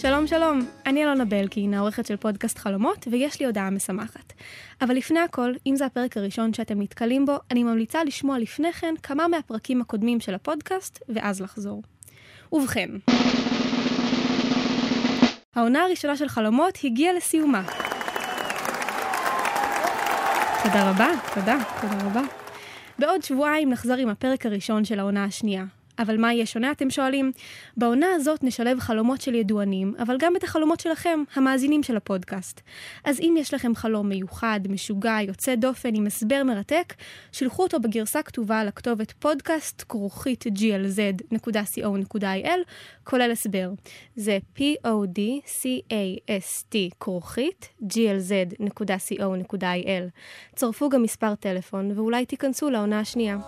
שלום שלום, אני אלונה בלקין, העורכת של פודקאסט חלומות, ויש לי הודעה משמחת. אבל לפני הכל, אם זה הפרק הראשון שאתם נתקלים בו, אני ממליצה לשמוע לפני כן כמה מהפרקים הקודמים של הפודקאסט, ואז לחזור. ובכן, העונה הראשונה של חלומות הגיעה לסיומה. תודה רבה, תודה, תודה רבה. בעוד שבועיים נחזור עם הפרק הראשון של העונה השנייה. אבל מה יהיה שונה, אתם שואלים? בעונה הזאת נשלב חלומות של ידוענים, אבל גם את החלומות שלכם, המאזינים של הפודקאסט. אז אם יש לכם חלום מיוחד, משוגע, יוצא דופן, עם הסבר מרתק, שלחו אותו בגרסה כתובה לכתובת פודקאסט כרוכית glz.co.il, כולל הסבר. זה p-o-d-c-a-s-t כרוכית glz.co.il. צרפו גם מספר טלפון, ואולי תיכנסו לעונה השנייה.